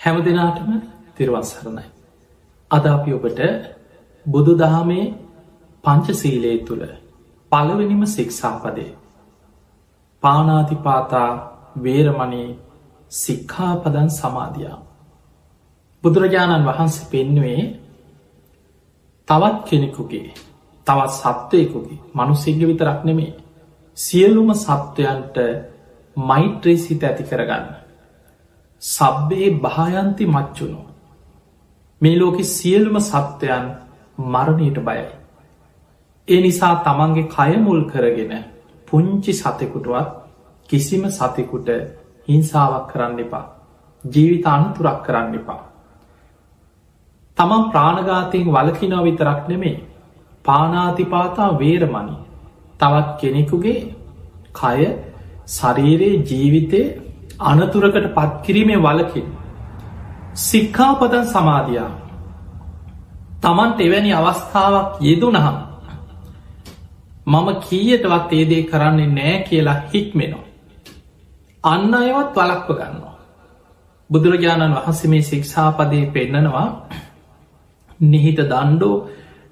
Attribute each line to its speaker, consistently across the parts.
Speaker 1: හැම දෙනාටම තිරුවන්සරණයි. අද අපි ඔබට බුදු දහමේ පංචසීලයේ තුළ පළවෙනිම සික්ෂාපදේ. පානාතිපාතා වේරමණී සික්ඛාපදන් සමාධයා. බුදුරජාණන් වහන්සේ පෙන්නුවේ තවත් කෙනෙකුගේ තවත් සත්වයකුගේ මනුස්සෙක්ග විතරක් නෙමේ සියලුම සත්වයන්ට මෛත්‍රී සිත ඇති කරගන්න. සබ්බේ භායන්ති මච්චුණු. මේ ලෝක සියලුම සත්වයන් මරණයට බයයි. ඒ නිසා තමන්ගේ කයමුල් කරගෙන පුංචි සතෙකුටුවත් කිසිම සතෙකුට හිංසාවක් කරන්න එපා. ජීවිත අනතුරක් කරන්න එපා. තමන් ප්‍රාණගාතයෙන් වලකිනව විතරක් නෙමේ පානාතිපාතා වේරමණි තවත් කෙනෙකුගේ කය ශරීරයේ ජීවිතය අනතුරකට පත්කිරීමේ වලකින්. සික්කාපදන් සමාධයා තමන්ට එවැනි අවස්ථාවක් යෙදුනහම් මම කීයටවත් ඒදේ කරන්නේ නෑ කියලා හික්මෙනවා. අන්න අයවත් වලක්ව ගන්නවා. බුදුරජාණන් වහන්සේ මේ ශික්ෂාපදය පෙන්නනවා නිහිත දණ්ඩෝ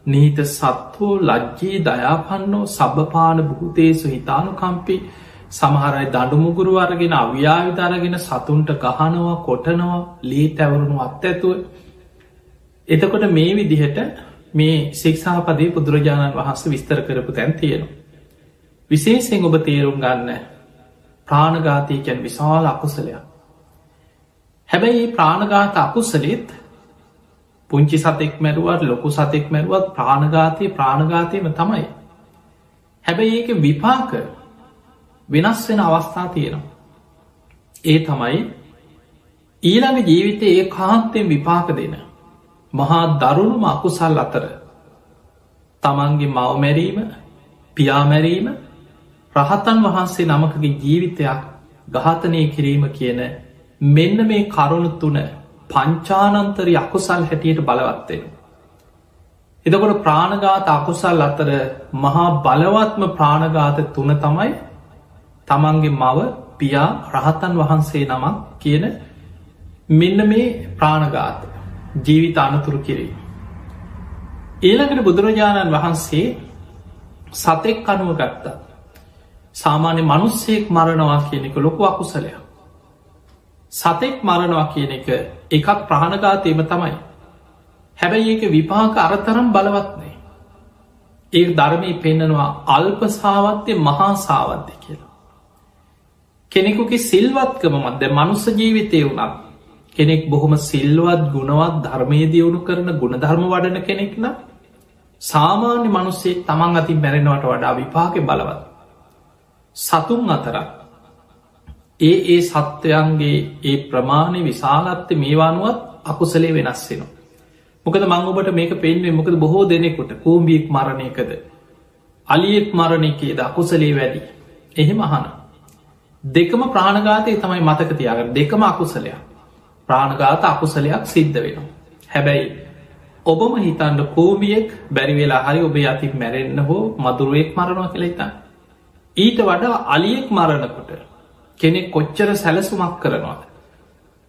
Speaker 1: නීත සත්වෝ ලජ්ජී දයාපන්නෝ සබපාන භූතේසු හිතානු කම්පි සමහරයි දඩුමුගුරු අරගෙන අව්‍යාවිතරගෙන සතුන්ට ගහනවා කොටනවා ලී තැවරුණු අත් ඇතුව එතකොට මේ විදිහට මේ ශික්ෂාපදේ බුදුරජාණන් වහන්ස විස්තර කරපු තැන් තියෙනවා. විශේෂෙන් ඔබ තේරුම් ගන්න ප්‍රාණගාතයකැන් විශාල අකුසලයක්. හැබැයි ප්‍රාණගාත අකුසලෙත් පුංචි සතෙක් මැරුවත් ලොකු සතෙක් මැරුවත් ප්‍රාණගාතය ප්‍රාණගාතයම තමයි. හැබැයි ඒක විපාක වෙනස් වෙන අවස්ථා තියෙනවා. ඒ තමයි ඊළඟ ජීවිතය ඒ කාන්තයෙන් විපාක දෙන. මහා දරුණුම අකුසල් අතර තමන්ගේ මවමැරීම පියාමැරීම රහතන් වහන්සේ නමකගේ ජීවිතයක් ගාතනය කිරීම කියන මෙන්න මේ කරුණු තුන පංචානන්තරි අකුසල් හැටියට බලවත්වෙන. එදකොට ප්‍රාණගාත අකුසල් අතර මහා බලවත්ම ප්‍රාණගාත තුන තමයි තමන්ගේ මව පියා රහතන් වහන්සේ නමක් කියන මෙන්න මේ ප්‍රාණගාත ජීවිත අනතුරු කිරී. ඒළඟට බුදුරජාණන් වහන්සේ සතෙක් අනුව ගත්තා. සාමාන්‍ය මනුස්සෙක් මරණවා කියන එක ලොකු අකුසලයක්. සතෙක් මරණවා කියන එක එකක් ප්‍රාණගාතයම තමයි. හැබැයි ඒක විපාක අරතරම් බලවත්නේ. ඒ ධර්මී පෙන්නනවා අල්ප සාවත්‍යය මහා සාවද්‍ය කියලා. කෙනෙකුගේ සිල්වත්කම මත්ද මනුස්ස ජීවිතය වුණත් කෙනෙක් බොහොම සිල්වත් ගුණවත් ධර්මය දියුණු කරන ගුණධර්ම වඩන කෙනෙක්න සාමාන්‍ය මනුස්සේ තමන් අතින් මැරෙනවට වඩා විපාක බලවත්. සතුන් අතරක් ඒ ඒ සත්වයන්ගේ ඒ ප්‍රමාණය විශාලත්ත මේවානුවත් අකුසලේ වෙනස් වෙනවා. මොකද මං ඔබට මේක පෙන්වේ මොකද බොහෝ දෙනෙකුට කූම්බියෙක් මරණයකද අලියෙක් මරණයකේද අකුසලේ වැඩි. එහෙම අහන දෙකම ප්‍රාණගාතය තමයි මතක තියාග දෙකම අකුසලයක් ප්‍රාණගාත අකුසලයක් සිද්ධ වෙනවා. හැබැයි ඔබම හිතන්න කෝමියෙක් බැරිවෙලා හරි ඔබේ අතික් මැරෙන්න්න හෝ මදුරුවෙක් මරණවා කෙළෙතා. ඊට වඩා අලියෙක් මරණකොට කෙනෙක් කොච්චර සැලසුමක් කරනවාද.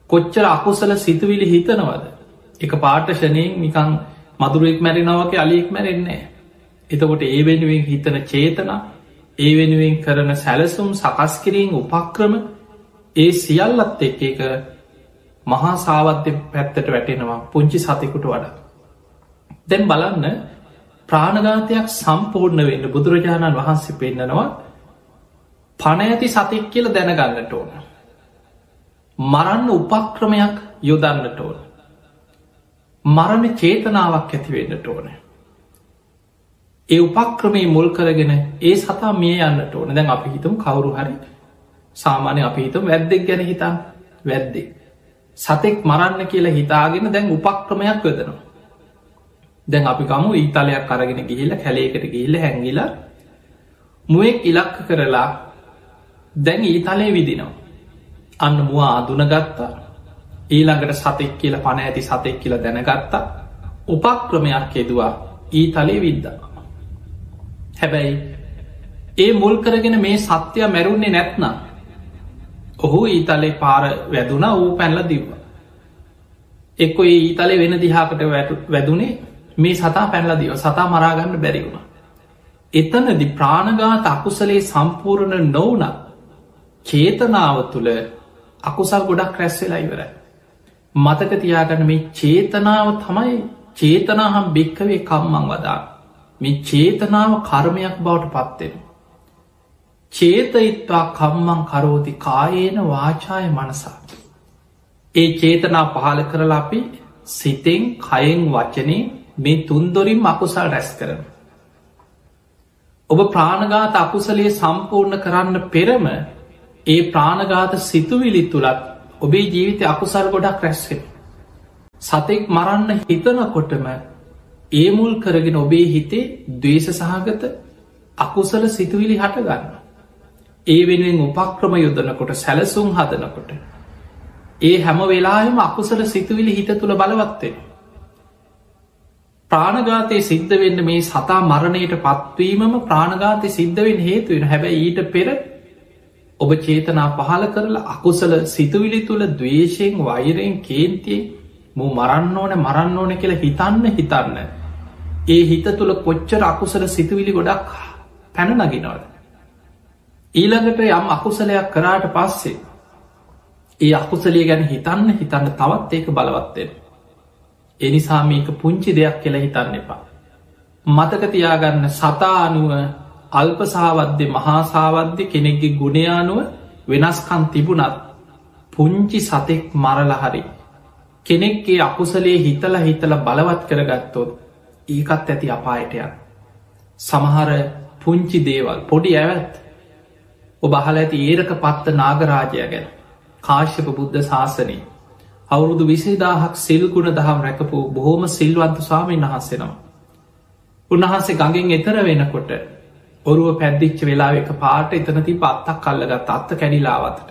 Speaker 1: කොච්චර අකුසල සිතුවිලි හිතනවද. එක පාටශනයෙන් නිකං මදුරුවෙක් මැරෙනවගේ අලියෙක් මැරෙන්නේ. එතකොට ඒ වෙනුවෙන් හිතන චේතනා ඒ වෙනුවෙන් කරන සැලසුම් සකස් කිරීම උපක්‍රම ඒ සියල්ලත් එක් එක මහා සාවත්‍ය පැත්තට වැටෙනවා පුංචි සතෙකුට වඩා. දැම් බලන්න ප්‍රාණගාතයක් සම්පූර්ණ වෙන්න බුදුරජාණන් වහන්සේ පෙන්න්නනවා පණ ඇති සතෙක් කියල දැනගන්නට ඕන. මරන්න උපක්‍රමයක් යොදන්නට ඕන. මරණ චේතනාවක් ඇතිවෙන්නට ඕනෑ. ඒ උපක්‍රමේ මුල් කරගෙන ඒ සතා මේ යන්නට ඕන. දැන් අපි හිතම් කවුරු හරි සාමානය අපි හිතම් වැද්දෙක් ගැන හිතා. වැද්දෙක්. සතෙක් මරන්න කියලා හිතාගෙන දැන් උපක්‍රමයක් වෙදනවා. දැන් අපි කමු ඊතලයක් කරගෙන ගිහිල්ල කැලේකට ගිහිල්ල හැඟිල මුවෙක් ඉලක්ක කරලා දැන් ඊතලේ විදිනවා. අන්න මුවා අදුන ගත්තා ඊළඟට සතෙක් කියල පණ ඇති සතෙක් කියල දැනගත්තා. උපක්‍රමයක් යෙදවා. ඊතලේ විද්දා. හැබැයි ඒ මුල් කරගෙන මේ සත්‍යය මැරුන්නේ නැත්නම් ඔහු ඊතලේ පාර වැදුන වූ පැල්ල දිව්ව එක්කො ඒ ඊතලේ වෙන දිහාකට වැදුනේ මේ සතා පැනලදිව සතා මරාගන්න බැරිවුණ. එතනදි ප්‍රාණගාත අකුසලේ සම්පූර්ණ නොවන චේතනාව තුළ අකුසල් ගොඩක් රැස්වෙලා ඉවරයි. මතක තියාගන්න මේ චේතනාව තමයි චේතනාහම් භික්කවේ කම්මං වදා මේ චේතනාව කර්මයක් බවට පත්වෙන. චේතයිත්වා කම්මං කරෝති කායේන වාචාය මනසා. ඒ චේතනා පහල කරලා අපි සිතෙන් කයෙන් වචනේ මේ තුන්දොරින් අකුසල් රැස් කරන. ඔබ ප්‍රාණගාත අකුසලේ සම්පූර්ණ කරන්න පෙරම ඒ ප්‍රාණගාත සිතුවිලි තුළත් ඔබේ ජීවිත අකුසල් ගොඩක් රැස්වෙන. සතෙක් මරන්න හිතනකොටම ඒ මුල් කරගෙන ඔබේ හිතේ දවේශ සහගත අකුසල සිතුවිලි හටගන්න. ඒ වෙනුවෙන් උපක්‍රම යොදනකොට සැලසුම් හදනකොට. ඒ හැම වෙලාම අකුසල සිතුවිලි හිත තුළ බලවත්වෙන. ප්‍රාණගාතය සිද්ධ වෙන්න මේ සතා මරණයට පත්වීමම ප්‍රාණගාතය සිද්ධවෙන් හේතුවෙන හැබැයි ඊට පෙර ඔබ චේතනා පහල කරලා අකුසල සිතුවිලි තුළ දවේශයෙන් වෛරයෙන් කේන්තියෙන් මූ මරන්න ඕන මරන්න ඕන කියලා හිතන්න හිතන්න. ඒ හිත තුළ කොච්චර අකුසල සිතුවිලි ගොඩක් පැන නගෙනවද. ඊළඟට යම් අකුසලයක් කරාට පස්සේ ඒ අකුසලිය ගැන හිතන්න හිතන්න තවත් ඒක බලවත්වෙන. එනිසා මේක පුංචි දෙයක් කියලා හිතන්න එපා. මතක තියාගන්න සතා අනුව අල්පසාවද්‍ය මහාසාවද්‍ය කෙනෙක්ගේ ගුණයානුව වෙනස්කන් තිබුණත් පුංචි සතෙක් මරලහරි. කෙනෙක්ගේ අකුසලේ හිතල හිතල බලවත් කරගත්තොත් ඒකත් ඇති අපායටයක්. සමහර පුංචි දේවල් පොඩි ඇවැත් ඔබ අහල ඇති ඒරක පත්ත නාගරාජය ගැන කාශ්‍යප බුද්ධ ශාසනී අවුරුදු විසේදාහක් සිල්ගුණ දහම් රැකපු බොහෝම සිල්වන්තු ස්වාමීන් වහන්සෙනවා. උන්වහන්සේ ගඟින් එතර වෙනකොට ඔරුව පැද්දිච්ච වෙලා එක පාට එතන ති පත්තක් කල්ලගත් අත්ත කැඩිලාවතට.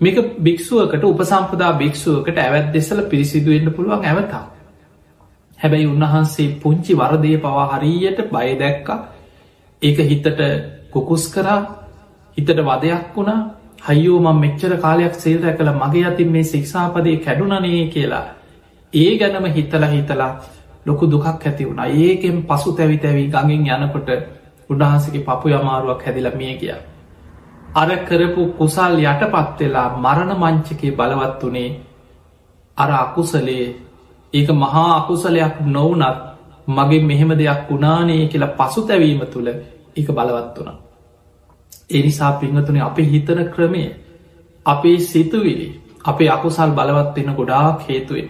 Speaker 1: මේක භික්ෂුවකට උපසම්පදා භික්ෂුවකට ඇවැත් දෙසල පිරිසිදුවෙන්න්න පුළුවන් ඇවතා. හැබැයි උන්වහන්සේ පුංචි වරදය පවා හරියට බය දැක්ක. ඒක හිතට කුකුස් කරා හිතට වදයක් වුණා. හයෝ මං මෙච්චර කාලයක් සේල්ර කළ මගේ අතින් මේ ශික්ෂාපදය කැඩුනනේ කියලා. ඒ ගැනම හිතලා හිතලා ලොකු දුකක් ඇති වුණ. ඒකෙන් පසු තැවි තැවී ගඟින් යනකොට උඩහන්සගේ පපු යමාරුවක් හැදිල මිය කිය. අර කරපු කුසල් යට පත්වෙලා මරණ මංචකේ බලවත් වනේ අර අකුසලේ ඒක මහා අකුසලයක් නොවනත් මගේ මෙහෙම දෙයක් වුණානේ කියලා පසු තැවීම තුළ එක බලවත් වුණ. එනිසා පිංහතුනේ අපේ හිතන ක්‍රමය අපේ සිතුවිලි අපේ අකුසල් බලවත් වෙන ගොඩාක් හේතුවෙන්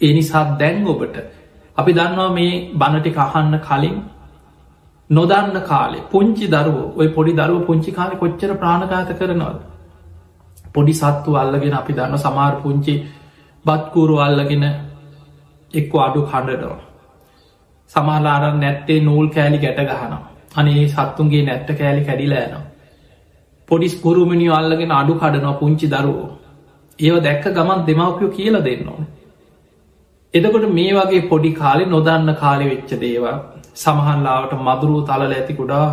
Speaker 1: ඒ නිසා දැන් ඔබට අපි දන්නවා මේ බණටි කහන්න කලින් නොදන්න කාලේ පුංචි දරුව ඔය පොඩි දරුව පුංචි කාලෙ කොච්චර ප්‍රාණඝාත කරනවද පොඩි සත්තු අල්ලගෙන අපි දන්න සමාර පුංචි බත්කූරු අල්ලගෙන එක්ක අඩු කණ්ඩනවා සමාලාරන් නැත්තේ නූල් කෑලි ගැට ගහනවා. අනේ සත්තුන්ගේ නැට්ට කෑලි කැඩිලෑනවා පොඩිස් පුරුමිනිිය අල්ලගෙන අඩු කඩනවා පුංචි දරුවෝ. ඒව දැක්ක ගමන් දෙමවපියෝ කියල දෙන්නවා එතකොට මේ වගේ පොඩි කාලෙ නොදන්න කාලෙ වෙච්ච දේවා සමහන්ලාවට මදුරුව තලල ඇති කුඩා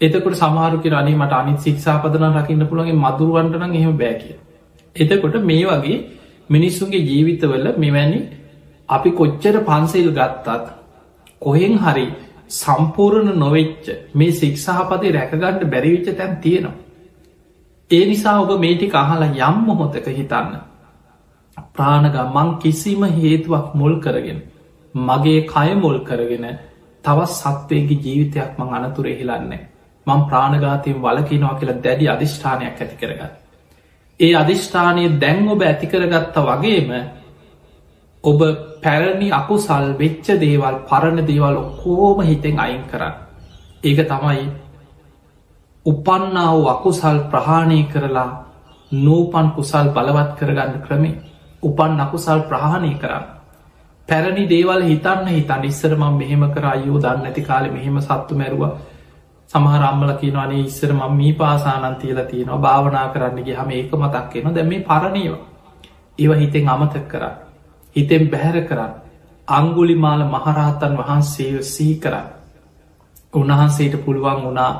Speaker 1: එතකොට සමාරුක රනි මට අනි ශික්ෂාපදන රකින්න පුළගේ මදුරුවන්ටන එහෙම බෑකිය. එතකොට මේ වගේ මිනිස්සුන්ගේ ජීවිතවල මෙවැනි අපි කොච්චර පන්සෙල් ගත්තත් කොහෙන් හරි සම්පූර්ණ නොවෙච්ච මේ ශික්ෂාපති රැකගණ්ඩ බැරිවිච්ච තැන් තියෙනවා. ඒ නිසා ඔබ මේටි අහලා යම් මොහොතක හිතන්න ප්‍රාණගම් මං කිසිම හේතුවක් මුල් කරගෙන මගේ කය මුල් කරගෙන තවත් සත්වයගේ ජීවිතයක් මං අනතුර එහිලන්නේ මං ප්‍රාණගාතයෙන් වලකිනවා කියලා දැඩි අධිෂ්ඨානයක් ඇති කරගත්. ඒ අධිෂ්ඨානය දැන් ඔබ ඇතිකරගත්ත වගේම ඔබ පැරණි අකුසල් වෙච්ච දේවල් පරණ දේවල් ඔක්කෝම හිතෙන් අයින් කරන්න. ඒක තමයි උපන්නාව අකුසල් ප්‍රහාණය කරලා නූපන් කුසල් බලවත් කරගන්න ක්‍රමේ උපන් අකුසල් ප්‍රහණය කරන්න. පැරණි දේවල් හිතන්න හිතන් ඉස්සර මං මෙහෙම කර අයෝ දන්න ඇති කාලෙ මෙහෙම සත්තු මැරුව සමහරම්මල කියනවානේ ඉස්සර මං මී පාසානන් තියල තියෙනවා භාවනා කරන්නගේ හම ඒක මතක්කෙන දැ මේ පරණීවා. ඒව හිතෙන් අමතක් කරන්න. හිතෙන් බැහැර කරන්න. අංගුලි මාල මහරහතන් වහන්සේ සී කරන්න. උන්වහන්සේට පුළුවන් වුණා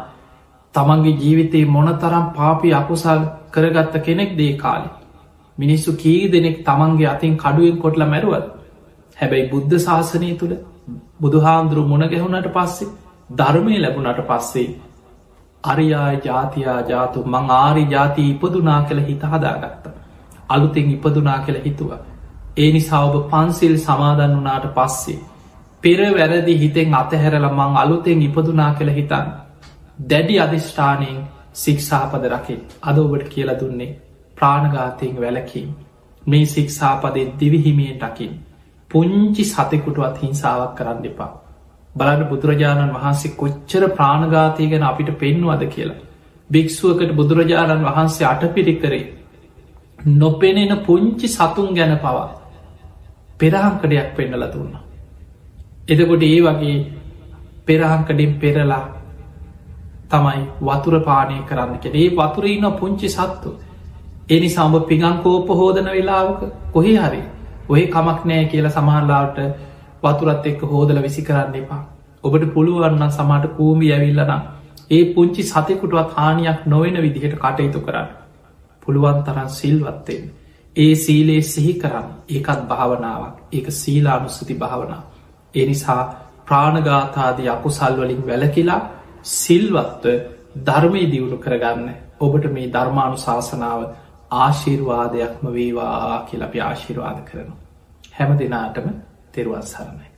Speaker 1: තමන්ගේ ජීවිතයේ මොනතරම් පාපි අකුසල් කරගත්ත කෙනෙක් දේ කාලි. මිනිස්සු කී දෙනෙක් තමන්ගේ අතින් කඩුවෙන් කොටල මැරුවත් හැබැයි බුද්ධ ශාසනය තුළ බුදුහාන්දුරු මුණ ගැහුණට පස්සේ ධර්මය ලැබුණට පස්සේ අරියා ජාතියා ජාතු මං ආරි ජාති ඉපදුනා කළ හිත හදාගත්ත. අලුතෙන් ඉපදුනා කළ හිතුව. ඒ නිසා ඔබ පන්සිල් සමාදන් වනාට පස්සේ. පෙර වැරදි හිතෙන් අතහැරල මං අලුතෙන් ඉපදුනා කළ හිතන්. දැඩි අධිෂ්ඨානයෙන් සික්ෂාපද රකි අද ඔබට කියල දුන්නේ ප්‍රාණඝාතයෙන් වැලකීම් මේ සික්ෂාපදේ දිවිහිමියෙන් ටකින් පුංචි සතෙකුටුවත් හිංසාවක් කරන්න එපා බලන්න බුදුරජාණන් වහන්සේ කොච්චර ප්‍රාණඝාතය ගැන අපිට පෙන්වද කියලා. භික්‍ෂුවකට බුදුරජාණන් වහන්සේ අටපිරි කරේ නොපෙනෙන පුංචි සතුන් ගැන පවා පෙරහංකඩයක් පෙන්නල දුන්න. එදකොට ඒ වගේ පෙරහංකඩින් පෙරලා තමයි වතුර පානය කරන්න කෙරේ වතුර ඉන්න පුංචි සත්තු. එනි සම්බ පිගංකෝප හෝදන වෙලාවක කොහේ හරි ඔය කමක් නෑ කියලා සමහරලාට වතුරත් එක්ක හෝදල විසි කරන්න එපා. ඔබට පුළුවන්න සමට කූමි ඇවිල්ලනම් ඒ පුංචි සතෙකුටුවත් හානියක් නොවෙන විදිහට කටයුතු කරන්න. පුළුවන් තරන් සිල්වත්තෙන් ඒ සීලේ සිහි කරන්න. ඒකත් භාවනාවක්. ඒක සීලානුස්සති භාවනා එනිසා ප්‍රාණගාථාදී අකුසල්වලින් වැලකිලා සිල්වත්ව ධර්මය දියුණු කරගන්න. ඔබට මේ ධර්මාණු ශාසනාව ආශිර්වාදයක්ම වේවා කියලපි ආශිර්වාද කරනු. හැම දෙනාටම තෙරුවන් සරණයි.